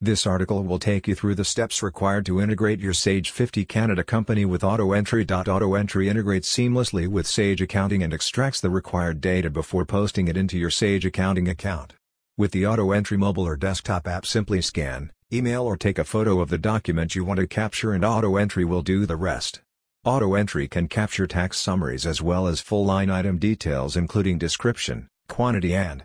This article will take you through the steps required to integrate your Sage 50 Canada company with AutoEntry. AutoEntry integrates seamlessly with Sage Accounting and extracts the required data before posting it into your Sage Accounting account. With the AutoEntry mobile or desktop app simply scan, email or take a photo of the document you want to capture and AutoEntry will do the rest. AutoEntry can capture tax summaries as well as full line item details including description, quantity and